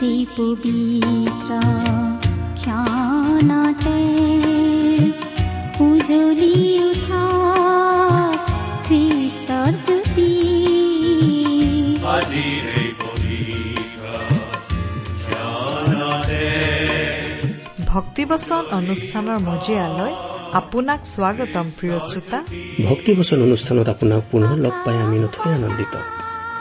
এই পবিত্ৰ ভক্তিবচন অনুষ্ঠানৰ মজিয়ালৈ আপোনাক স্বাগতম প্ৰিয় শ্ৰোতা ভক্তিবচন অনুষ্ঠানত আপোনাক পুনৰ লগ পাই আমি নথৈ আনন্দিত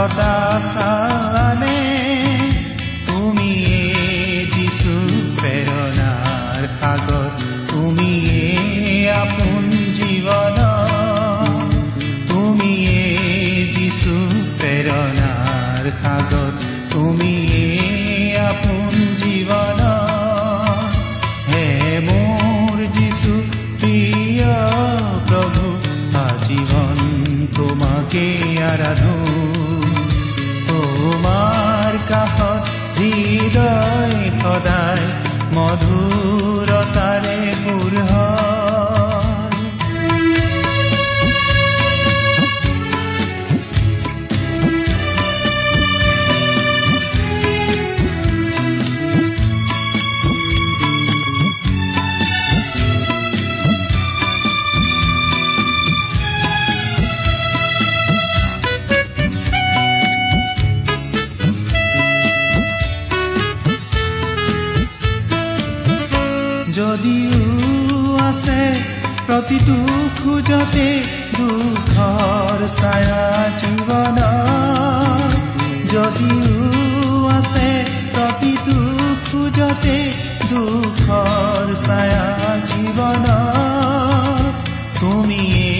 হতাশানে তুমি যিছু প্ৰেৰণাৰ সাগৰ তুমি আপোন জীৱন জীৱন হে মোৰ যিছু প্ৰিয় প্ৰভু আজীৱন তোমাকে আৰাধো সদায় মধুৰতাৰে প্ৰতিটো খোজতে দুখৰ ছায়া জীৱন যদিও আছে প্ৰতিটো খোজতে দুখৰ ছায়া জীৱন তুমিয়ে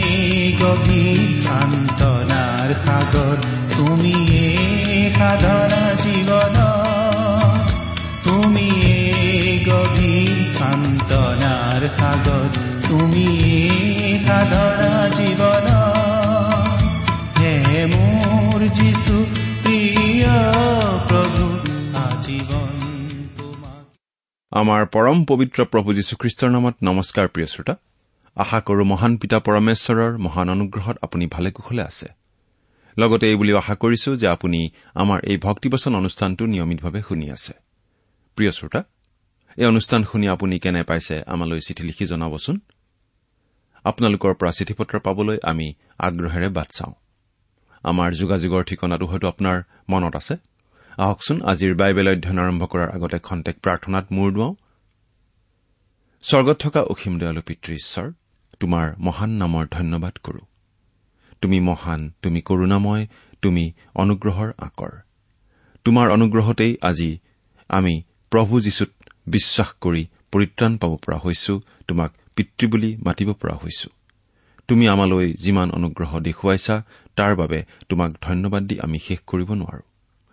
গভীৰ সান্তনাৰ সাগৰ তুমিয়ে সাধনা জীৱন তুমি গভীৰ সান্তনাৰ সাগৰ তুমি সাধনা জীৱন। হে মোৰ যিছু প্ৰিয় প্ৰভু আমাৰ পৰম পবিত্ৰ প্ৰভু যীশুখ্ৰীষ্টৰ নামত নমস্কাৰ প্ৰিয় শ্ৰোতা। আশা কৰো মহান পিতা পৰমেশ্বৰৰ মহান অনুগ্ৰহত আপুনি ভালে কুশলে আছে। লগতে এই বুলিও আশা কৰিছো যে আপুনি আমাৰ এই ভক্তিবচন অনুষ্ঠানটো নিয়মিতভাৱে শুনি আছে। প্ৰিয় শ্ৰোতা এই অনুষ্ঠান শুনি আপুনি কেনে পাইছে আমালৈ চিঠি লিখি জনাবচোন। আপোনালোকৰ পৰা চিঠি পত্ৰ পাবলৈ আমি আগ্ৰহেৰে বাট চাওঁ। আমাৰ যোগাযোগৰ ঠিকনাটো হয়তো আপোনাৰ মনত আছে। আহকচোন আজিৰ বাইবেল অধ্যয়ন আৰম্ভ কৰাৰ আগতে খন্তেক প্ৰাৰ্থনাত মূৰ দুৱাওঁ। স্বৰ্গত থকা অসীম দয়ালু পিতৃ ঈশ্বৰ তোমাৰ মহান নামৰ ধন্যবাদ কৰো। তুমি মহান তুমি কৰুণাময় তুমি অনুগ্ৰহৰ আকৰ। তোমাৰ অনুগ্ৰহতেই আজি আমি প্ৰভু যীশুত বিশ্বাস কৰি পৰিত্ৰাণ পাব পৰা হৈছো। তোমাক পিতৃ বুলি মাতিব পৰা হৈছো। তুমি আমালৈ যিমান অনুগ্ৰহ দেখুৱাইছা তাৰ বাবে তোমাক ধন্যবাদ দি আমি শেষ কৰিব নোৱাৰো।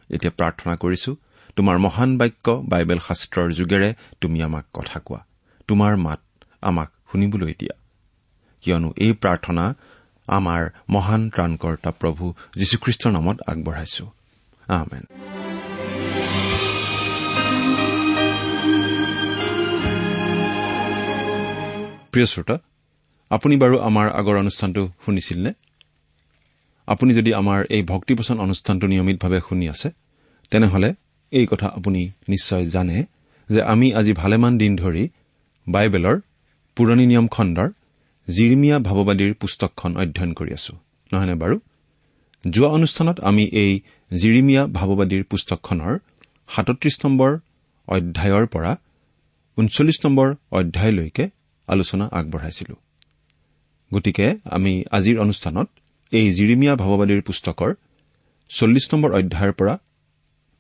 এতিয়া প্ৰাৰ্থনা কৰিছো তোমাৰ মহান বাক্য বাইবেল শাস্ত্ৰৰ যোগেৰে তুমি আমাক কথা কোৱা। তোমাৰ মাত আমাক শুনিবলৈ দিয়া। কিয়নো এই প্ৰাৰ্থনা আমাৰ মহান ত্ৰাণকৰ্তা প্ৰভু যীশুখ্ৰীষ্টৰ নামত আগবঢ়াইছো। প্ৰিয় শ্ৰোতা আপুনি বাৰু আমাৰ আগৰ অনুষ্ঠানটো শুনিছিল নে আপুনি যদি আমাৰ এই ভক্তিপচন অনুষ্ঠানটো নিয়মিতভাৱে শুনি আছে তেনেহলে এই কথা আপুনি নিশ্চয় জানে যে আমি আজি ভালেমান দিন ধৰি বাইবেলৰ পুৰণি নিয়ম খণ্ডৰ জিৰিমিয়া ভাৱবাদীৰ পুস্তকখন অধ্যয়ন কৰি আছো। নহয়নে বাৰু? যোৱা অনুষ্ঠানত আমি এই জিৰিমিয়া ভাৱবাদীৰ পুস্তকখনৰ সাতত্ৰিশ নম্বৰ অধ্যায়ৰ পৰা ঊনচল্লিছ নম্বৰ অধ্যায়লৈকে আলোচনা আগবঢ়াইছিলো। গতিকে আমি আজিৰ অনুষ্ঠানত এই জিৰিমিয়া ভাৱবাদীৰ পুস্তকৰ চল্লিছ নম্বৰ অধ্যায়ৰ পৰা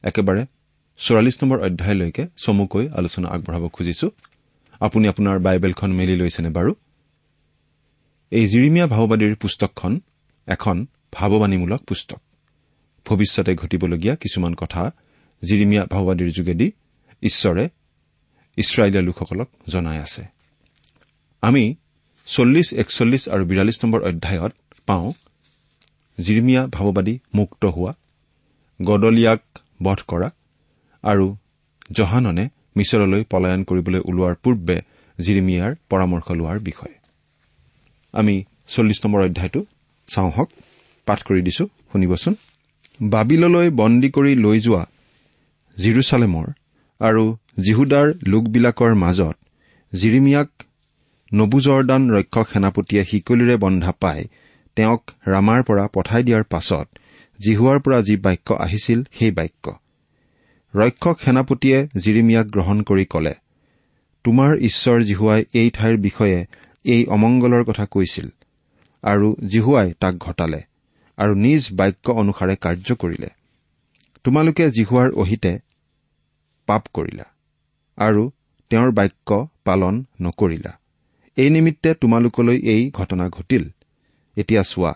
একেবাৰে চৌৰাল্লিছ নম্বৰ অধ্যায়লৈকে চমুকৈ আলোচনা আগবঢ়াব খুজিছো। আপুনি আপোনাৰ বাইবেলখন মেলি লৈছেনে বাৰু? এই জিৰিমিয়া ভাৱবাদীৰ পুস্তকখন এখন ভাৱবাণীমূলক পুস্তক। ভৱিষ্যতে ঘটিবলগীয়া কিছুমান কথা জিৰিমিয়া ভাওবাদীৰ যোগেদি ঈশ্বৰে ইছৰাইলীয়া লোকসকলক জনাই আছে। আমি চল্লিছ একচল্লিছ আৰু বিৰাল্লিছ নম্বৰ অধ্যায়ত পাওঁ জিৰিমিয়া ভাৱবাদী মুক্ত হোৱা গদলিয়াক বধ কৰা আৰু জহাননে মিছৰলৈ পলায়ন কৰিবলৈ ওলোৱাৰ পূৰ্বে জিৰিমিয়াৰ পৰামৰ্শ লোৱাৰ বিষয়ে। আমি চল্লিছ নম্বৰ অধ্যায়টো চাওঁ হওক পাঠ কৰি দিছো শুনিবচোন। বাবিললৈ বন্দী কৰি লৈ যোৱা জিৰচালেমৰ আৰু জিহুদাৰ লোকবিলাকৰ মাজত জিৰিমিয়াক নবুজৰদান ৰক্ষক সেনাপতিয়ে শিকলিৰে বন্ধা পাই তেওঁক ৰামাৰ পৰা পঠাই দিয়াৰ পাছত জিহুৱাৰ পৰা যি বাক্য আহিছিল সেই বাক্য। ৰক্ষক সেনাপতিয়ে জিৰিমিয়াক গ্ৰহণ কৰি কলে তোমাৰ ঈশ্বৰ জিহুৱাই এই ঠাইৰ বিষয়ে এই অমংগলৰ কথা কৈছিল আৰু জিহুৱাই তাক ঘটালে আৰু নিজ বাক্য অনুসাৰে কাৰ্য কৰিলে। তোমালোকে জিহুৱাৰ অহিতে পাপ কৰিলা আৰু তেওঁৰ বাক্য পালন নকৰিলা। এই নিমিত্তে তোমালোকলৈ এই ঘটনা ঘটিল। এতিয়া চোৱা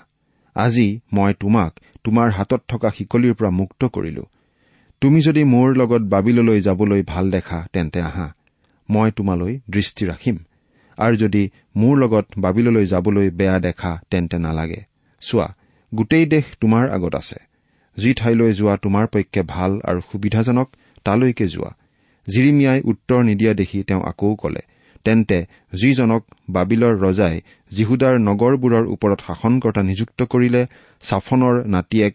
আজি মই তোমাক তোমাৰ হাতত থকা শিকলিৰ পৰা মুক্ত কৰিলো। তুমি যদি মোৰ লগত বাবিললৈ যাবলৈ ভাল দেখা তেন্তে আহা মই তোমালৈ দৃষ্টি ৰাখিম। আৰু যদি মোৰ লগত বাবিললৈ যাবলৈ বেয়া দেখা তেন্তে নালাগে। চোৱা গোটেই দেশ তোমাৰ আগত আছে। যি ঠাইলৈ যোৱা তোমাৰ পক্ষে ভাল আৰু সুবিধাজনক তালৈকে যোৱা। জিৰিমিয়াই উত্তৰ নিদিয়া দেখি তেওঁ আকৌ কলে তেন্তে যিজনক বাবিলৰ ৰজাই জিহুদাৰ নগৰবোৰৰ ওপৰত শাসনকৰ্তা নিযুক্ত কৰিলে ছাফনৰ নাতিয়েক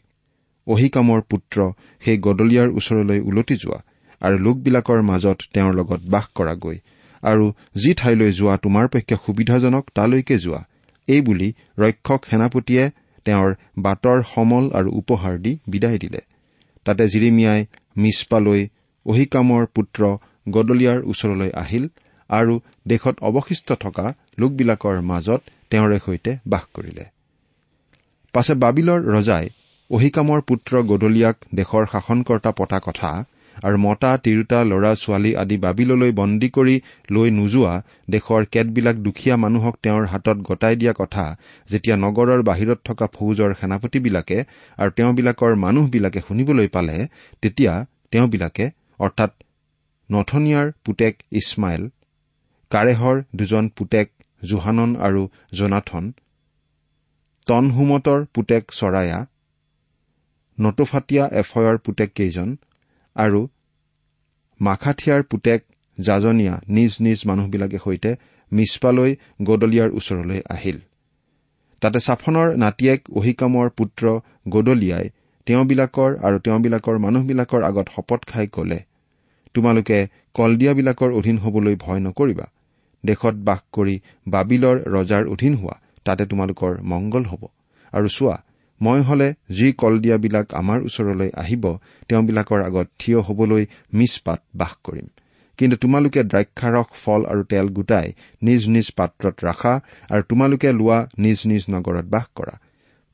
অহিকামৰ পুত্ৰ সেই গদলিয়াৰ ওচৰলৈ উলটি যোৱা আৰু লোকবিলাকৰ মাজত তেওঁৰ লগত বাস কৰাগৈ আৰু যি ঠাইলৈ যোৱা তোমাৰ পক্ষে সুবিধাজনক তালৈকে যোৱা। এইবুলি ৰক্ষক সেনাপতিয়ে তেওঁৰ বাটৰ সমল আৰু উপহাৰ দি বিদায় দিলে। তাতে জিৰিমিয়াই মিছপালৈ অহিকামৰ পুত্ৰ গদলিয়াৰ ওচৰলৈ আহিল আৰু দেশত অৱশিষ্ট থকা লোকবিলাকৰ মাজত তেওঁৰে সৈতে বাস কৰিলে। পাছে বাবিলৰ ৰজাই অহিকামৰ পুত্ৰ গদলিয়াক দেশৰ শাসনকৰ্তা পতা কথা আৰু মতা তিৰোতা ল'ৰা ছোৱালী আদি বাবিললৈ বন্দী কৰি লৈ নোযোৱা দেশৰ কেতবিলাক দুখীয়া মানুহক তেওঁৰ হাতত গতাই দিয়া কথা যেতিয়া নগৰৰ বাহিৰত থকা ফৌজৰ সেনাপতিবিলাকে আৰু তেওঁবিলাকৰ মানুহবিলাকে শুনিবলৈ পালে তেতিয়া তেওঁবিলাকে অৰ্থাৎ নথনিয়াৰ পুতেক ইছমাইল কাৰেহৰ দুজন পুতেক জোহানন আৰু জনাথন তনহুমতৰ পুতেক চৰায়া নটোফাটীয়া এফয়ৰ পুতেক কেইজন আৰু মাখাথিয়াৰ পুতেক জাজনীয়া নিজ নিজ মানুহবিলাকে সৈতে মিছপালৈ গদলিয়াৰ ওচৰলৈ আহিল। তাতে ছাফনৰ নাতিয়েক অহিকামৰ পুত্ৰ গদলিয়াই তেওঁবিলাকৰ আৰু তেওঁবিলাকৰ মানুহবিলাকৰ আগত শপত খাই কলে তোমালোকে কলদিয়াবিলাকৰ অধীন হবলৈ ভয় নকৰিবা। দেশত বাস কৰি বাবিলৰ ৰজাৰ অধীন হোৱা তাতে তোমালোকৰ মংগল হ'ব। আৰু চোৱা মই হলে যি কলদিয়াবিলাক আমাৰ ওচৰলৈ আহিব তেওঁবিলাকৰ আগত থিয় হবলৈ মিছপাত বাস কৰিম। কিন্তু তোমালোকে দ্ৰাক্ষাৰস ফল আৰু তেল গোটাই নিজ নিজ পাত্ৰত ৰাখা আৰু তোমালোকে লোৱা নিজ নিজ নগৰত বাস কৰা।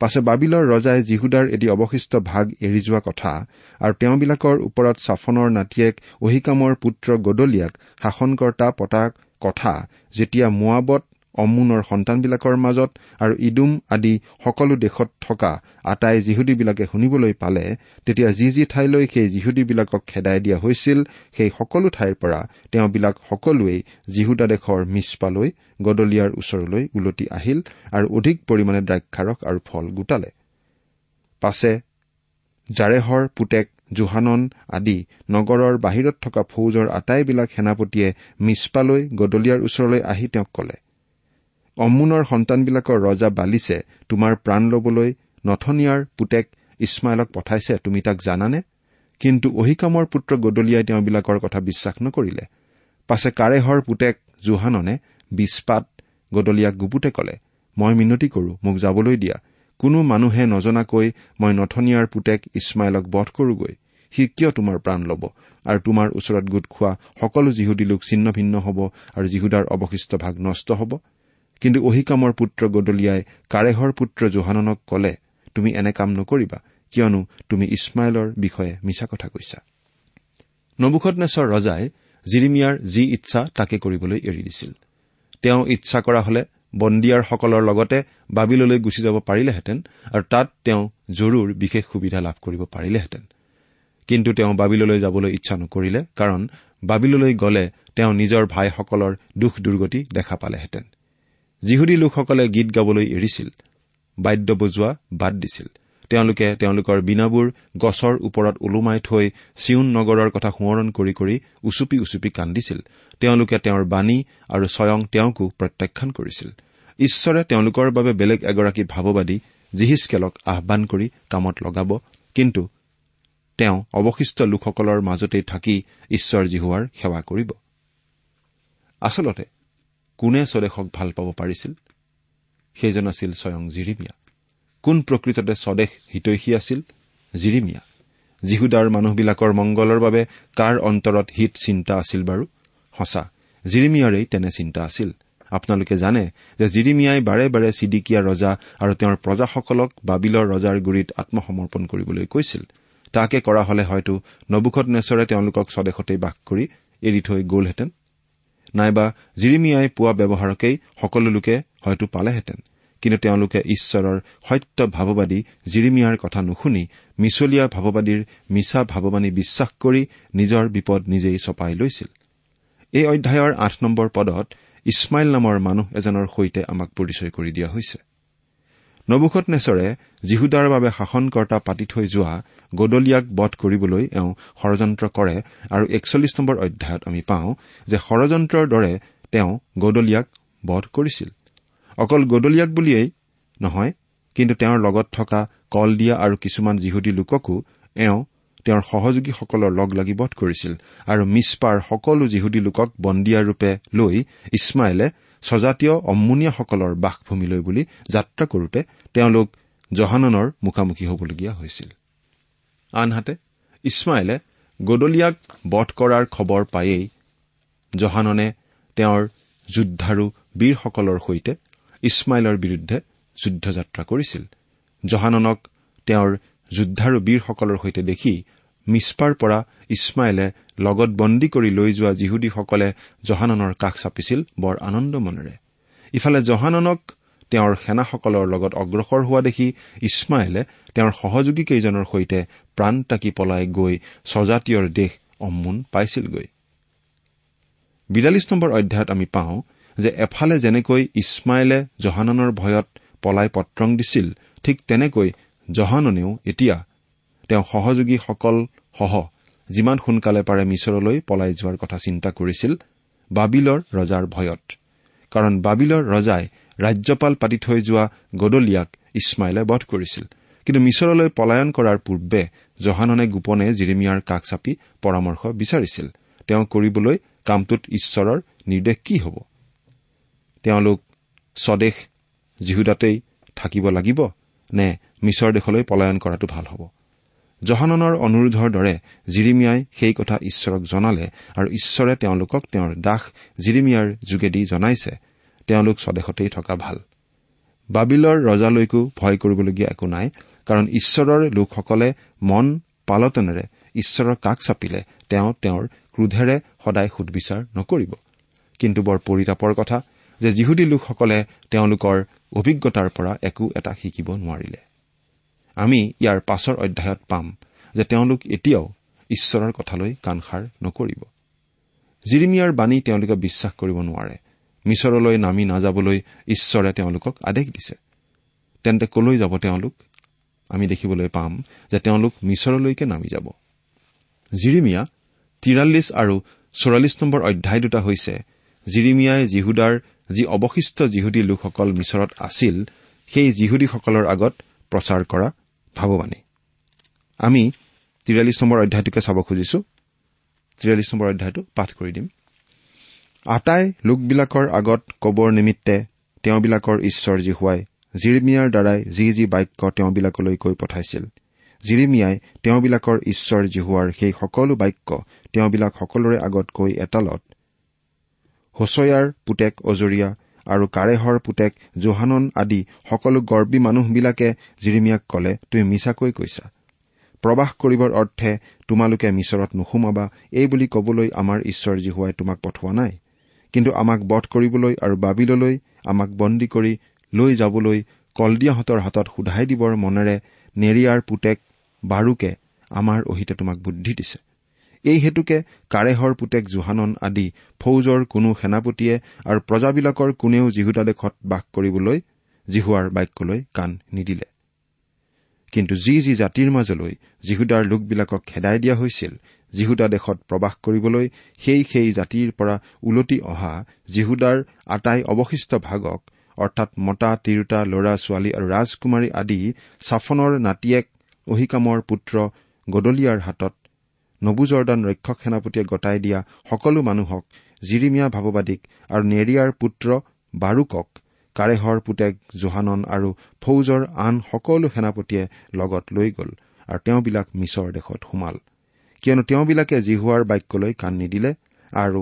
পাছে বাবিলৰ ৰজাই জিহুদাৰ এটি অৱশিষ্ট ভাগ এৰি যোৱা কথা আৰু তেওঁবিলাকৰ ওপৰত ছাফনৰ নাতিয়েক অহিকামৰ পুত্ৰ গদলিয়াক শাসনকৰ্তা পতা কথা যেতিয়া মোৱাবত অমুনৰ সন্তানবিলাকৰ মাজত আৰু ইডুম আদি সকলো দেশত থকা আটাই যিহুদীবিলাকে শুনিবলৈ পালে তেতিয়া যি যি ঠাইলৈ সেই যিহুদীবিলাকক খেদাই দিয়া হৈছিল সেই সকলো ঠাইৰ পৰা তেওঁবিলাক সকলোৱেই জিহুদা দেশৰ মিছপালৈ গদলিয়াৰ ওচৰলৈ উলটি আহিল আৰু অধিক পৰিমাণে দ্ৰাক্ষাৰস আৰু ফল গোটালে। পাছে জাৰেহৰ পুতেক জোহানন আদি নগৰৰ বাহিৰত থকা ফৌজৰ আটাইবিলাক সেনাপতিয়ে মিছপালৈ গদলিয়াৰ ওচৰলৈ আহি তেওঁক কলে অম্মুনৰ সন্তানবিলাকৰ ৰজা বালিছে তোমাৰ প্ৰাণ লবলৈ নথনিয়াৰ পুতেক ইছমাইলক পঠাইছে তুমি তাক জানানে? কিন্তু অহিকামৰ পুত্ৰ গদলিয়াই তেওঁবিলাকৰ কথা বিশ্বাস নকৰিলে। পাছে কাৰেহৰ পুতেক জোহাননে বিস্পাত গদলিয়াক গুপুতে কলে মই মিনতি কৰো মোক যাবলৈ দিয়া। কোনো মানুহে নজনাকৈ মই নথনিয়াৰ পুতেক ইছমাইলক বধ কৰোগৈ। সি কিয় তোমাৰ প্ৰাণ ল'ব আৰু তোমাৰ ওচৰত গোট খোৱা সকলো যিহুদী লোক ছিন্ন ভিন্ন হ'ব আৰু যিহুদাৰ অৱশিষ্ট ভাগ নষ্ট হ'ব? কিন্তু অহিকামৰ পুত্ৰ গদলিয়াই কাৰেহৰ পুত্ৰ জোহাননক কলে তুমি এনে কাম নকৰিবা কিয়নো তুমি ইছমাইলৰ বিষয়ে মিছা কথা কৈছা। নবুখতনেশ্বৰ ৰজাই জিৰিমিয়াৰ যি ইচ্ছা তাকে কৰিবলৈ এৰি দিছিল। তেওঁ ইচ্ছা কৰা হলে বন্দিয়াৰসকলৰ লগতে বাবিললৈ গুচি যাব পাৰিলেহেঁতেন আৰু তাত তেওঁ জৰুৰ বিশেষ সুবিধা লাভ কৰিব পাৰিলেহেঁতেন। কিন্তু তেওঁ বাবিললৈ যাবলৈ ইচ্ছা নকৰিলে কাৰণ বাবিললৈ গ'লে তেওঁ নিজৰ ভাইসকলৰ দুখ দুৰ্গতি দেখা পালেহেঁতেন। যিহুদী লোকসকলে গীত গাবলৈ এৰিছিল বাদ্য বজোৱা বাদ দিছিল। তেওঁলোকে তেওঁলোকৰ বীণাবোৰ গছৰ ওপৰত ওলোমাই থৈ চিউন নগৰৰ কথা সোঁৱৰণ কৰি কৰি উচুপি উচুপি কান্দিছিল তেওঁলোকে তেওঁৰ বাণী আৰু স্বয়ং তেওঁকো প্ৰত্যাখ্যান কৰিছিল। ঈশ্বৰে তেওঁলোকৰ বাবে বেলেগ এগৰাকী ভাৱবাদী জিহিচকেলক আহান কৰি কামত লগাব কিন্তু তেওঁ অৱশিষ্ট লোকসকলৰ মাজতেই থাকি ঈশ্বৰ জিহুৱাৰ সেৱা কৰিব। আচলতে কোনে স্বদেশক ভাল পাব পাৰিছিল? সেইজন আছিল স্বয়ং জিৰিমিয়া। কোন প্ৰকৃততে স্বদেশ হিতৈষী আছিল? জিৰিমিয়া। যীহুদাৰ মানুহবিলাকৰ মংগলৰ বাবে কাৰ অন্তৰত হিত চিন্তা আছিল বাৰু? সঁচা। জিৰিমিয়াৰেই তেনে চিন্তা আছিল। আপোনালোকে জানে যে জিৰিমিয়াই বাৰে বাৰে চিডিকিয়া ৰজা আৰু তেওঁৰ প্ৰজাসকলক বাবিলৰ ৰজাৰ গুৰিত আত্মসমৰ্পণ কৰিবলৈ কৈছিল। তাকে কৰা হলে হয়তো নবুখত নেচৰে তেওঁলোকক স্বদেশতেই বাস কৰি এৰি থৈ গ'লহেঁতেন। নাইবা জিৰিমিয়াই পোৱা ব্যৱহাৰকেই সকলো লোকে হয়তো পালেহেঁতেন। কিন্তু তেওঁলোকে ঈশ্বৰৰ সত্য ভাৱবাদী জিৰিমিয়াৰ কথা নুশুনি মিছলীয়া ভাৱবাদীৰ মিছা ভাৱবাণী বিশ্বাস কৰি নিজৰ বিপদ নিজেই চপাই লৈছিল। এই অধ্যায়ৰ আঠ নম্বৰ পদত ইছমাইল নামৰ মানুহ এজনৰ সৈতে আমাক পৰিচয় কৰি দিয়া হৈছে। নবুখত নেচৰে যীহুদাৰ বাবে শাসনকৰ্তা পাতি থৈ যোৱা গদলিয়াক বধ কৰিবলৈ এওঁ ষড়যন্ত্ৰ কৰে আৰু একচল্লিছ নম্বৰ অধ্যায়ত আমি পাওঁ যে ষড়যন্ত্ৰৰ দৰে তেওঁ গদলিয়াক বধ কৰিছিল। অকল গদলিয়াক বুলিয়েই নহয় কিন্তু তেওঁৰ লগত থকা কল দিয়া আৰু কিছুমান যিহুদী লোককো এওঁ তেওঁৰ সহযোগীসকলৰ লগ লাগি বধ কৰিছিল আৰু মিছপাৰ সকলো যিহুদী লোকক বন্দীয়াৰূপে লৈ ইছমাইলে স্বজাতীয় অম্মুনীয়াসকলৰ বাসভূমিলৈ বুলি যাত্ৰা কৰোতে তেওঁলোক জহাননৰ মুখামুখি হ'বলগীয়া হৈছিল। আনহাতে ইছমাইলে গদলিয়াক বধ কৰাৰ খবৰ পায়েই জহাননে তেওঁৰ যোদ্ধাৰু বীৰসকলৰ সৈতে ইছমাইলৰ বিৰুদ্ধে যুদ্ধযাত্ৰা কৰিছিল। জহাননক তেওঁৰ যোদ্ধাৰু বীৰসকলৰ সৈতে দেখি মিছপাৰ পৰা ইছমাইলে লগত বন্দী কৰি লৈ যোৱা যিহুদীসকলে জহাননৰ কাষ চাপিছিল বৰ আনন্দ মনেৰে। ইফালে জহাননক তেওঁৰ সেনাসকলৰ লগত অগ্ৰসৰ হোৱা দেখি ইছমাইলে তেওঁৰ সহযোগী কেইজনৰ সৈতে প্ৰাণ তাকি পলাই গৈ স্বজাতীয়ৰ দেশ অম্মোন পাইছিলগৈ। বিৰাল্লিছ নম্বৰ অধ্যায়ত আমি পাওঁ যে এফালে যেনেকৈ ইছমাইলে জহাননৰ ভয়ত পলাই পত্ৰং দিছিল ঠিক তেনেকৈ জহাননেও এতিয়া তেওঁ সহযোগীসকলসহ যিমান সোনকালে পাৰে মিছৰলৈ পলাই যোৱাৰ কথা চিন্তা কৰিছিল বাবিলৰ ৰজাৰ ভয়ত। কাৰণ বাবিলৰ ৰজাই ৰাজ্যপাল পাতি থৈ যোৱা গদলিয়াক ইছমাইলে বধ কৰিছিল। কিন্তু মিছৰলৈ পলায়ন কৰাৰ পূৰ্বে জহাননে গোপনে জিৰিমিয়াৰ কাষ চাপি পৰামৰ্শ বিচাৰিছিল। তেওঁ কৰিবলৈ কামটোত ঈশ্বৰৰ নিৰ্দেশ কি হ'ব? তেওঁলোক স্বদেশ যিহুদাতেই থাকিব লাগিব? নে মিছৰ দেশলৈ পলায়ন কৰাটো ভাল হ'ব। জহাননৰ অনুৰোধৰ দৰে জিৰিমিয়াই সেই কথা ঈশ্বৰক জনালে আৰু ঈশ্বৰে তেওঁলোকক তেওঁৰ দাস জিৰিমিয়াৰ যোগেদি জনাইছে। তেওঁলোক স্বদেশতেই থকা ভাল। বাবিলৰ ৰজালৈকো ভয় কৰিবলগীয়া একো নাই কাৰণ ঈশ্বৰৰ লোকসকলে মন পালতনেৰে ঈশ্বৰৰ কাষ চাপিলে তেওঁ তেওঁৰ ক্ৰোধেৰে সদায় সুদবিচাৰ নকৰিব। কিন্তু বৰ পৰিতাপৰ কথা যে যিহুদী লোকসকলে তেওঁলোকৰ অভিজ্ঞতাৰ পৰা একো এটা শিকিব নোৱাৰিলে। আমি ইয়াৰ পাছৰ অধ্যায়ত পাম যে তেওঁলোক এতিয়াও ঈশ্বৰৰ কথালৈ কাণসাৰ নকৰিব। জিৰিমিয়াৰ বাণী তেওঁলোকে বিশ্বাস কৰিব নোৱাৰে। মিছৰলৈ নামি নাযাবলৈ ঈশ্বৰে তেওঁলোকক আদেশ দিছে। তেন্তে কলৈ যাব তেওঁলোক? আমি দেখিবলৈ পাম যে তেওঁলোক মিছৰলৈকে নামি যাব। জিৰিমিয়া তিৰাল্লিছ আৰু চৌৰাল্লিছ নম্বৰ অধ্যায় দুটা হৈছে জিৰিমিয়াই জিহুদাৰ যি অৱশিষ্ট যিহুদী লোকসকল মিছৰত আছিল সেই যিহুদীসকলৰ আগত প্ৰচাৰ কৰা ভাৱবাণী আমি তিৰাল্লিছ নম্বৰ অধ্যায়টোকে চাব খুজিছো। তিৰাল্লিছ নম্বৰ অধ্যায়টো পাঠ কৰি দিম। আটাই লোকবিলাকৰ আগত কবৰ নিমিত্তে তেওঁবিলাকৰ ঈশ্বৰ জিহুৱাই জিৰিমিয়াৰ দ্বাৰাই যি যি বাক্য তেওঁবিলাকলৈ কৈ পঠাইছিল জিৰিমিয়াই তেওঁবিলাকৰ ঈশ্বৰ জিহুৱাৰ সেই সকলো বাক্য তেওঁবিলাক সকলোৰে আগত কৈ এতালত হোচয়াৰ পুতেক অজৰীয়া আৰু কাৰেহৰ পুতেক জোহানন আদি সকলো গৰ্বী মানুহবিলাকে জিৰিমিয়াক কলে তুমি মিছাকৈ কৈছা। প্ৰবাস কৰিবৰ অৰ্থে তোমালোকে মিছৰত নোসোমাবা। এই বুলি কবলৈ আমাৰ ঈশ্বৰ জীহুৱাই তোমাক পঠোৱা নাই। কিন্তু আমাক বধ কৰিবলৈ আৰু বাবিললৈ আমাক বন্দী কৰি লৈ যাবলৈ কলদিয়াহঁতৰ হাতত সোধাই দিবৰ মনেৰে নেৰিয়াৰ পুতেক বাৰুকে আমাৰ অহিতে তোমাক বুদ্ধি দিছে। এই হেতুকে কাৰেহৰ পুতেক জোহানন আদি ফৌজৰ কোনো সেনাপতিয়ে আৰু প্ৰজাবিলাকৰ কোনেও জিহুদা দেশত বাস কৰিবলৈ জিহুৱাৰ বাক্যলৈ কাণ নিদিলে। কিন্তু যি যি জাতিৰ মাজলৈ জিহুদাৰ লোকবিলাকক খেদাই দিয়া হৈছিল জিহুদা দেশত প্ৰবাস কৰিবলৈ সেই সেই জাতিৰ পৰা ওলটি অহা জিহুদাৰ আটাই অৱশিষ্ট ভাগক অৰ্থাৎ মতা তিৰোতা ল'ৰা ছোৱালী আৰু ৰাজকুমাৰী আদি ছাফনৰ নাতিয়েক অহিকামৰ পুত্ৰ গদলিয়াৰ হাতত নবুজৰ্দান ৰক্ষক সেনাপতিয়ে গতাই দিয়া সকলো মানুহক জিৰিমিয়া ভাৱবাদীক আৰু নেৰিয়াৰ পুত্ৰ বাৰুকক কাৰেহৰ পুতেক জোহানন আৰু ফৌজৰ আন সকলো সেনাপতিয়ে লগত লৈ গ'ল আৰু তেওঁবিলাক মিছৰ দেশত সোমাল। কিয়নো তেওঁবিলাকে জিহুৱাৰ বাক্যলৈ কাণ নিদিলে আৰু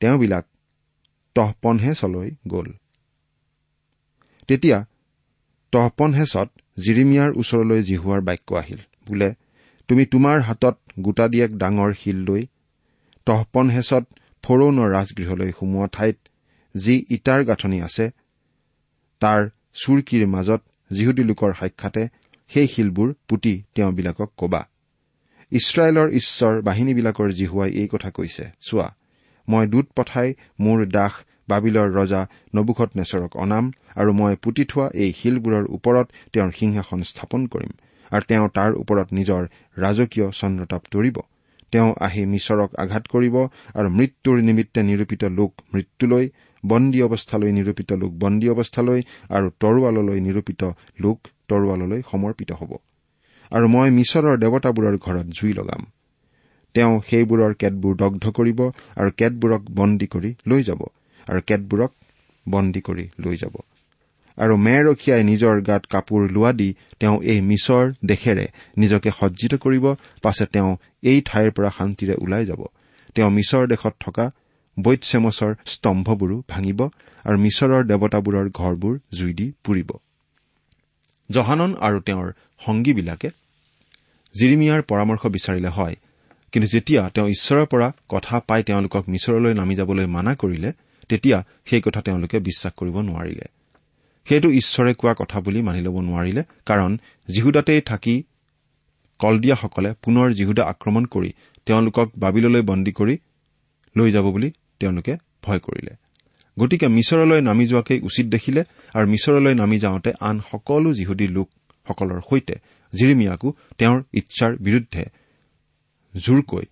তেওঁবিলাক তহপনহেচলৈ গ'ল। তেতিয়া তহপনহেচত জিৰিমিয়াৰ ওচৰলৈ জিহুৱাৰ বাক্য আহিল। বোলে তুমি তোমাৰ হাতত গোটা দিয়েক ডাঙৰ শিল লৈ তহপনহেচত ফৰৌনৰ ৰাজগৃহলৈ সোমোৱা ঠাইত যি ইটাৰ গাঁথনি আছে তাৰ চুৰকীৰ মাজত যিহুদী লোকৰ সাক্ষাতে সেই শিলবোৰ পুতি তেওঁবিলাকক কবা ইছৰাইলৰ ঈশ্বৰ বাহিনীবিলাকৰ জিহুৱাই এই কথা কৈছে চোৱা মই দূত পঠাই মোৰ দাস বাবিলৰ ৰজা নবুখত নেচৰক অনাম আৰু মই পুতি থোৱা এই শিলবোৰৰ ওপৰত তেওঁৰ সিংহাসন স্থাপন কৰিম। আৰু তেওঁ তাৰ ওপৰত নিজৰ ৰাজকীয় চন্দ্ৰতাপ তৰিব। তেওঁ আহি মিছৰক আঘাত কৰিব আৰু মৃত্যুৰ নিমিত্তে নিৰূপিত লোক মৃত্যুলৈ বন্দী অৱস্থালৈ নিৰূপিত লোক বন্দী অৱস্থালৈ আৰু তৰোৱাললৈ নিৰূপিত লোক তৰোৱাললৈ সমৰ্পিত হ'ব। আৰু মই মিছৰৰ দেৱতাবোৰৰ ঘৰত জুই লগাম। তেওঁ সেইবোৰৰ কেতবোৰ দগ্ধ কৰিব আৰু কেতবোৰক বন্দী কৰি লৈ যাব আৰু কেতবোৰক বন্দী কৰি লৈ যাব। আৰু মেৰ ৰখীয়াই নিজৰ গাত কাপোৰ লোৱা দি তেওঁ এই মিছৰ দেশেৰে নিজকে সজ্জিত কৰিব পাছে তেওঁ এই ঠাইৰ পৰা শান্তিৰে ওলাই যাব। তেওঁ মিছৰ দেশত থকা বৈতচেমছৰ স্তম্ভবোৰো ভাঙিব আৰু মিছৰৰ দেৱতাবোৰৰ ঘৰবোৰ জুই দি পুৰিব। জহানন আৰু তেওঁৰ সংগীবিলাকে জিৰিমিয়াৰ পৰামৰ্শ বিচাৰিলে হয় কিন্তু যেতিয়া তেওঁ ঈশ্বৰৰ পৰা কথা পাই তেওঁলোকক মিছৰলৈ নামি যাবলৈ মানা কৰিলে তেতিয়া সেই কথা তেওঁলোকে বিশ্বাস কৰিব নোৱাৰিলে। সেইটো ঈশ্বৰে কোৱা কথা বুলি মানি ল'ব নোৱাৰিলে কাৰণ জিহুদাতেই থাকি কলদিয়াসকলে পুনৰ জিহুদা আক্ৰমণ কৰি তেওঁলোকক বাবিললৈ বন্দী কৰি লৈ যাব বুলি তেওঁলোকে ভয় কৰিলে। গতিকে মিছৰলৈ নামি যোৱাকেই উচিত দেখিলে আৰু মিছৰলৈ নামি যাওঁতে আন সকলো যিহুদী লোকসকলৰ সৈতে জিৰিমিয়াকো তেওঁৰ ইচ্ছাৰ বিৰুদ্ধে জোৰকৈ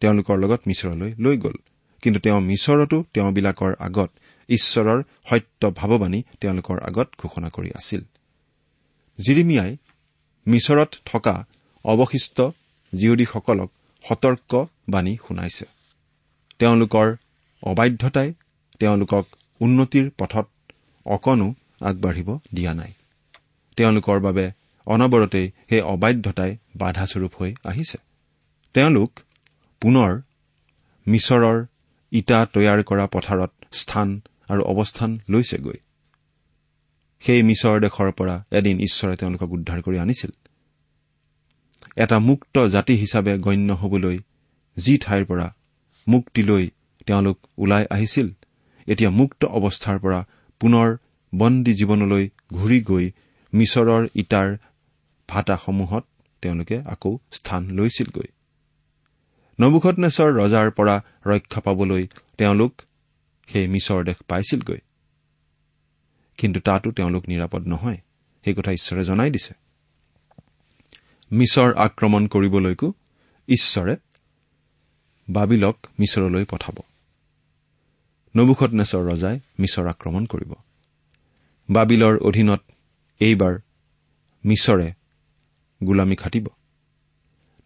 তেওঁলোকৰ লগত মিছৰলৈ লৈ গ'ল। কিন্তু তেওঁ মিছৰতো তেওঁবিলাকৰ আগত ঈশ্বৰৰ সত্য ভাৱবাণী তেওঁলোকৰ আগত ঘোষণা কৰি আছিল। জিৰিমিয়াই মিছৰত থকা অৱশিষ্ট জীয়দীসকলক সতৰ্কবাণী শুনাইছে। তেওঁলোকৰ অবাধ্যতাই তেওঁলোকক উন্নতিৰ পথত অকণো আগবাঢ়িব দিয়া নাই। তেওঁলোকৰ বাবে অনবৰতেই সেই অবাধ্যতাই বাধাস্বৰূপ হৈ আহিছে। তেওঁলোক পুনৰ মিছৰৰ ইটা তৈয়াৰ কৰা পথাৰত স্থান আৰু অৱস্থান লৈছেগৈ। সেই মিছৰ দেশৰ পৰা এদিন ঈশ্বৰে তেওঁলোকক উদ্ধাৰ কৰি আনিছিল। এটা মুক্ত জাতি হিচাপে গণ্য হবলৈ যি ঠাইৰ পৰা মুক্তি লৈ তেওঁলোক ওলাই আহিছিল এতিয়া মুক্ত অৱস্থাৰ পৰা পুনৰ বন্দী জীৱনলৈ ঘূৰি গৈ মিছৰৰ ইটাৰ ভাটাসমূহত তেওঁলোকে আকৌ স্থান লৈছিলগৈ। নবুখতনেশ্বৰ ৰজাৰ পৰা ৰক্ষা পাবলৈ তেওঁলোক সেই মিছৰ দেশ পাইছিলগৈ। কিন্তু তাতো তেওঁলোক নিৰাপদ নহয় সেই কথা ঈশ্বৰে জনাই দিছে। মিছৰ আক্ৰমণ কৰিবলৈকো ঈশ্বৰে বাবিলক মিছৰলৈ পঠাব। নবুখতনেশ্বৰ ৰজাই মিছৰ আক্ৰমণ কৰিব। বাবিলৰ অধীনত এইবাৰ মিছৰে গোলামী খাটিব।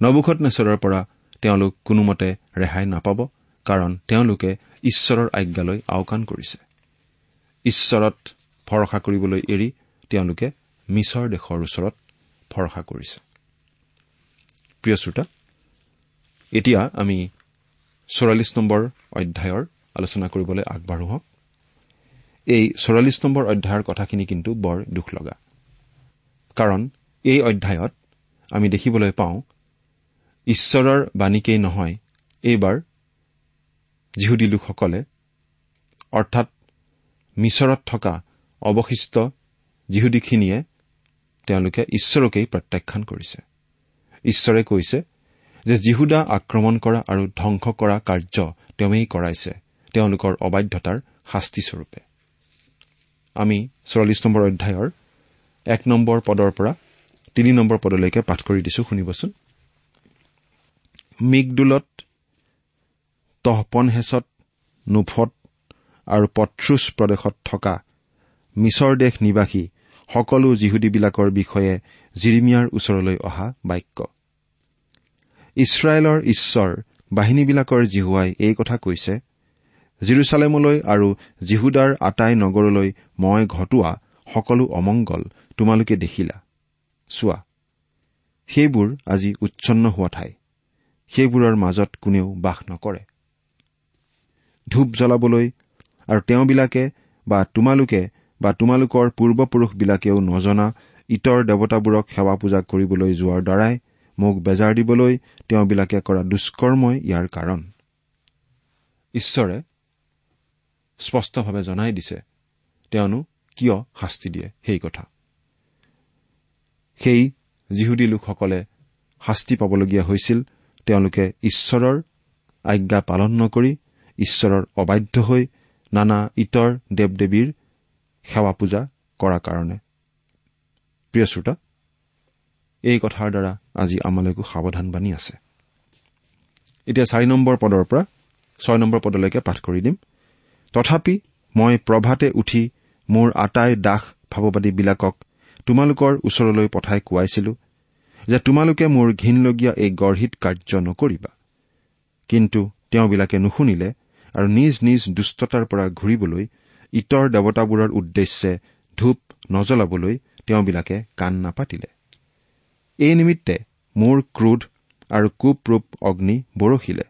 নবুখতনেশ্বৰৰ পৰা তেওঁলোক কোনোমতে ৰেহাই নাপাব। কাৰণ তেওঁলোকে ঈশ্বৰৰ আজ্ঞালৈ আওকাণ কৰিছে। ঈশ্বৰত ভৰসা কৰিবলৈ এৰি তেওঁলোকে মিছৰ দেশৰ ওচৰত ভৰসা কৰিছে। এতিয়া আমি চৌৰাল্লিছ নম্বৰ অধ্যায়ৰ আলোচনা কৰিবলৈ আগবাঢ়ো হওক। এই চৌৰাল্লিছ নম্বৰ অধ্যায়ৰ কথাখিনি কিন্তু বৰ দুখ লগা কাৰণ এই অধ্যায়ত আমি দেখিবলৈ পাওঁ ঈশ্বৰৰ বাণীকেই নহয় এইবাৰ যিহুদী লোকসকলে অৰ্থাৎ মিছৰত থকা অৱশিষ্ট যিহুদীখিনিয়ে তেওঁলোকে ঈশ্বৰকেই প্ৰত্যাখ্যান কৰিছে। ঈশ্বৰে কৈছে যে যিহুদা আক্ৰমণ কৰা আৰু ধ্বংস কৰা কাৰ্য তেওঁৱেই কৰাইছে তেওঁলোকৰ অবাধ্যতাৰ শাস্তিস্বৰূপে। আমি চৌৰাল্লিছ নম্বৰ অধ্যায়ৰ এক নম্বৰ পদৰ পৰা তিনি নম্বৰ পদলৈকে পাঠ কৰি দিছো শুনিবচোন। মিগদুলত তহপনহেচত নুফত আৰু পথ্ৰুছ প্ৰদেশত থকা মিছৰ দেশ নিবাসী সকলো যিহুদীবিলাকৰ বিষয়ে জিৰিমিয়াৰ ওচৰলৈ অহা বাক্য। ইছৰাইলৰ ঈশ্বৰ বাহিনীবিলাকৰ জিহুৱাই এই কথা কৈছে জিৰচালেমলৈ আৰু জিহুদাৰ আটাই নগৰলৈ মই ঘটোৱা সকলো অমংগল তোমালোকে দেখিলা। চোৱা সেইবোৰ আজি উচ্ছন্ন হোৱা ঠাই। সেইবোৰৰ মাজত কোনেও বাস নকৰে। ধূপ জ্বলাবলৈ আৰু তেওঁবিলাকে বা তোমালোকে বা তোমালোকৰ পূৰ্বপুৰুষবিলাকেও নজনা ইটৰ দেৱতাবোৰক সেৱা পূজা কৰিবলৈ যোৱাৰ দ্বাৰাই মোক বেজাৰ দিবলৈ তেওঁবিলাকে কৰা দুষ্কৰ্মই ইয়াৰ কাৰণ। ঈশ্বৰে স্পষ্টভাৱে জনাই দিছে তেওঁনো কিয় শাস্তি দিয়ে? সেই কথা। সেই যিহুদী লোকসকলে শাস্তি পাবলগীয়া হৈছিল তেওঁলোকে ঈশ্বৰৰ আজ্ঞা পালন নকৰি ঈশ্বৰৰ অবাধ্য হৈ নানা ইটৰ দেৱ দেৱীৰ সেৱা পূজা কৰাৰ কাৰণে। প্ৰিয় শ্ৰোতা এই কথাৰ দ্বাৰা আজি আমালৈকো সাৱধান বাণী আছে। এতিয়া চাৰি নম্বৰ পদৰ পৰা ছয় নম্বৰ পদলৈকে পাঠ কৰি দিম। তথাপি মই প্ৰভাতে উঠি মোৰ আটাই দাস ভাৱবাদীবিলাকক তোমালোকৰ ওচৰলৈ পঠাই কোৱাইছিলো যে তোমালোকে মোৰ ঘীনলগীয়া এই গঢ়িত কাৰ্য নকৰিবা। কিন্তু তেওঁবিলাকে নুশুনিলে আৰু নিজ নিজ দুষ্টতাৰ পৰা ঘূৰিবলৈ ইটৰ দেৱতাবোৰৰ উদ্দেশ্যে ধূপ নজলাবলৈ তেওঁবিলাকে কাণ নাপাতিলে। এই নিমিত্তে মোৰ ক্ৰোধ আৰু কুপৰূপ অগ্নি বৰষিলে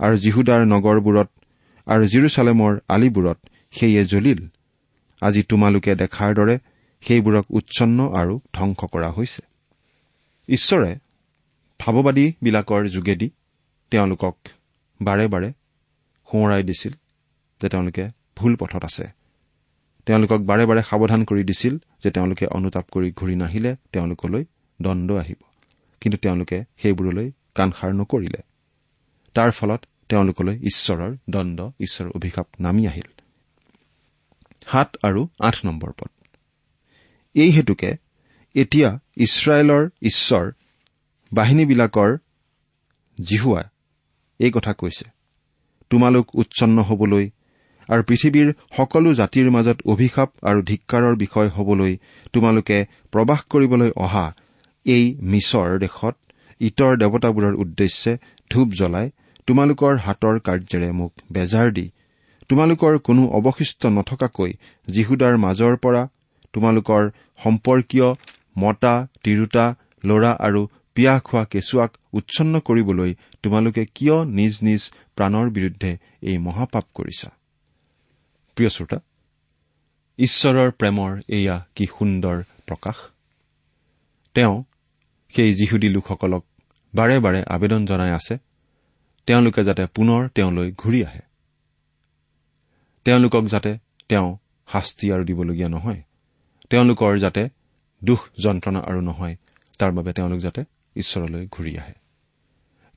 আৰু জিহুদাৰ নগৰবোৰত আৰু জিৰচালেমৰ আলিবোৰত সেয়ে জ্বলিল। আজি তোমালোকে দেখাৰ দৰে সেইবোৰক উচ্ছন্ন আৰু ধ্বংস কৰা হৈছে। ঈশ্বৰে ভাৱবাদীবিলাকৰ যোগেদি তেওঁলোকক বাৰে বাৰে সোঁৱৰাই দিছিল যে তেওঁলোকে ভুল পথত আছে। তেওঁলোকক বাৰে বাৰে সাৱধান কৰি দিছিল যে তেওঁলোকে অনুতাপ কৰি ঘূৰি নাহিলে তেওঁলোকলৈ দণ্ড আহিব। কিন্তু তেওঁলোকে সেইবোৰলৈ কাণসাৰ নকৰিলে। তাৰ ফলত তেওঁলোকলৈ ঈশ্বৰৰ দণ্ড ঈশ্বৰৰ অভিশাপ নামি আহিল। সাত আৰু আঠ নম্বৰ পদ। এই হেতুকে এতিয়া ইছৰাইলৰ ঈশ্বৰ বাহিনীবিলাকৰ জিহুৱা এই কথা কৈছে। তোমালোক উচ্ছন্ন হবলৈ আৰু পৃথিৱীৰ সকলো জাতিৰ মাজত অভিশাপ আৰু ধিক্কাৰৰ বিষয় হবলৈ তোমালোকে প্ৰবাস কৰিবলৈ অহা এই মিছৰ দেশত ইটৰ দেৱতাবোৰৰ উদ্দেশ্যে ধূপ জ্বলাই তোমালোকৰ হাতৰ কাৰ্যেৰে মোক বেজাৰ দি। তোমালোকৰ কোনো অৱশিষ্ট নথকাকৈ যীহুদাৰ মাজৰ পৰা তোমালোকৰ সম্পৰ্কীয় মতা তিৰোতা ল'ৰা আৰু পিয়াহ খোৱা কেঁচুৱাক উচ্ছন্ন কৰিবলৈ তোমালোকে কিয় নিজ নিজ প্ৰাণৰ বিৰুদ্ধে এই মহাপাপ কৰিছা? প্ৰিয় শ্ৰোতা ঈশ্বৰৰ প্ৰেমৰ এয়া কি সুন্দৰ প্ৰকাশ? তেওঁ সেই যিহুদী লোকসকলক বাৰে বাৰে আবেদন জনাই আছে তেওঁলোকে যাতে পুনৰ তেওঁলৈ ঘূৰি আহে। তেওঁলোকক যাতে তেওঁ শাস্তি আৰু দিবলগীয়া নহয় তেওঁলোকৰ যাতে দুখ যন্ত্ৰণা আৰু নহয় তাৰ বাবে তেওঁলোক যাতে ঈশ্বৰলৈ ঘূৰি আহে।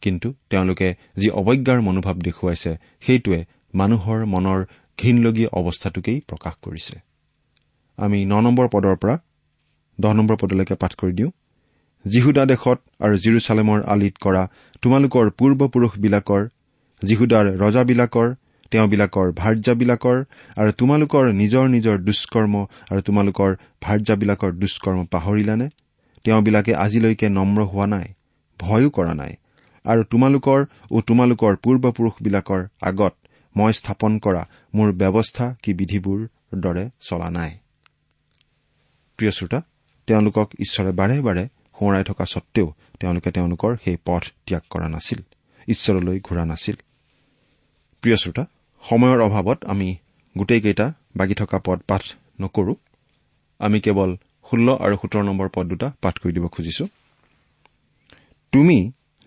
কিন্তু তেওঁলোকে যি অৱজ্ঞাৰ মনোভাৱ দেখুৱাইছে সেইটোৱে মানুহৰ মনৰ ঘীনলগীয়া অৱস্থাটোকেই প্ৰকাশ কৰিছে। আমি ন নম্বৰ পদৰ পৰা দহ নম্বৰ পদলৈকে পাঠ কৰি দিওঁ। জিহুদা দেশত আৰু জিৰচালেমৰ আলিত কৰা তোমালোকৰ পূৰ্বপুৰুষবিলাকৰ জিহুদাৰ ৰজাবিলাকৰ তেওঁবিলাকৰ ভাৰ্যাবিলাকৰ আৰু তোমালোকৰ নিজৰ নিজৰ দুষ্কৰ্ম আৰু তোমালোকৰ ভাৰ্যাবিলাকৰ দুষ্কৰ্ম পাহৰিলানে? তেওঁবিলাকে আজিলৈকে নম্ৰ হোৱা নাই ভয়ো কৰা নাই। আৰু তোমালোকৰ ও তোমালোকৰ পূৰ্বপুৰুষবিলাকৰ আগত মই স্থাপন কৰা মোৰ ব্যৱস্থা কি বিধিবোৰ দৰে চলা নাই। প্ৰিয় শ্ৰোতা তেওঁলোকক ঈশ্বৰে বাৰে বাৰে সোঁৱৰাই থকা স্বত্তেও তেওঁলোকে তেওঁলোকৰ সেই পথ ত্যাগ কৰা নাছিল ঈশ্বৰলৈ ঘূৰা নাছিল। প্ৰিয় শ্ৰোতা সময়ৰ অভাৱত আমি গোটেইকেইটা বাগি থকা পদ পাঠ নকৰো। আমি কেৱল ষোল্ল আৰু সোতৰ নম্বৰ পদ দুটা পাঠ কৰি দিব খুজিছো। তুমি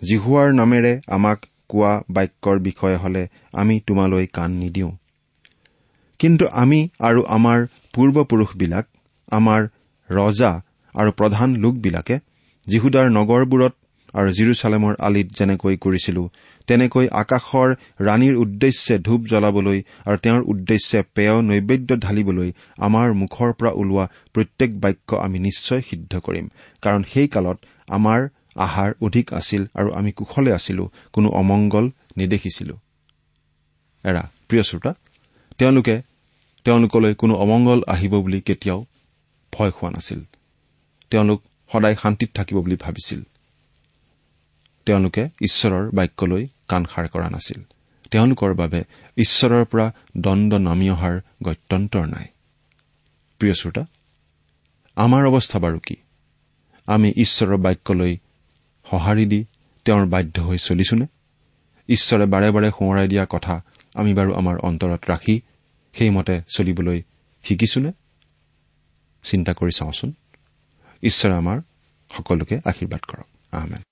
জিহুৱাৰ নামেৰে আমাক কোৱা বাক্যৰ বিষয়ে হলে আমি তোমালৈ কাণ নিদিওঁ। কিন্তু আমি আৰু আমাৰ পূৰ্বপুৰুষবিলাক আমাৰ ৰজা আৰু প্ৰধান লোকবিলাকে জিহুদাৰ নগৰবোৰত আৰু জিৰচালেমৰ আলিত যেনেকৈ কৰিছিলো তেনেকৈ আকাশৰ ৰাণীৰ উদ্দেশ্যে ধূপ জ্বলাবলৈ আৰু তেওঁৰ উদ্দেশ্যে পেয় নৈবেদ্য ঢালিবলৈ আমাৰ মুখৰ পৰা ওলোৱা প্ৰত্যেক বাক্য আমি নিশ্চয় সিদ্ধ কৰিম। কাৰণ সেই কালত আমাৰ আহাৰ অধিক আছিল আৰু আমি কুশলে আছিলো কোনো অমংগল নেদেখিছিলো। এৰা প্ৰিয় শ্ৰোতা তেওঁলোকে তেওঁলোকলৈ কোনো অমংগল আহিব বুলি কেতিয়াও ভয় খোৱা নাছিল। তেওঁলোক সদায় শান্তিত থাকিব বুলি ভাবিছিল। তেওঁলোকে ঈশ্বৰৰ বাক্যলৈ কাণ সাৰ কৰা নাছিল। তেওঁলোকৰ বাবে ঈশ্বৰৰ পৰা দণ্ড নামি অহাৰ গত্যন্তৰ নাই। প্ৰিয় শ্ৰোতা আমাৰ অৱস্থা বাৰু কি? আমি ঈশ্বৰৰ বাক্যলৈ সঁহাৰি দি তেওঁৰ বাধ্য হৈ চলিছোনে? ঈশ্বৰে বাৰে বাৰে সোঁৱৰাই দিয়া কথা আমি বাৰু আমাৰ অন্তৰত ৰাখি সেইমতে চলিবলৈ শিকিছোনে? চিন্তা কৰি চাওঁচোন। ঈশ্বৰে আমাৰ সকলোকে আশীৰ্বাদ কৰক। আহমেদ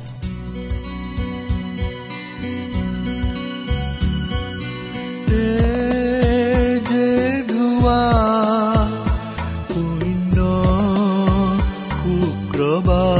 শুক্ৰবাৰ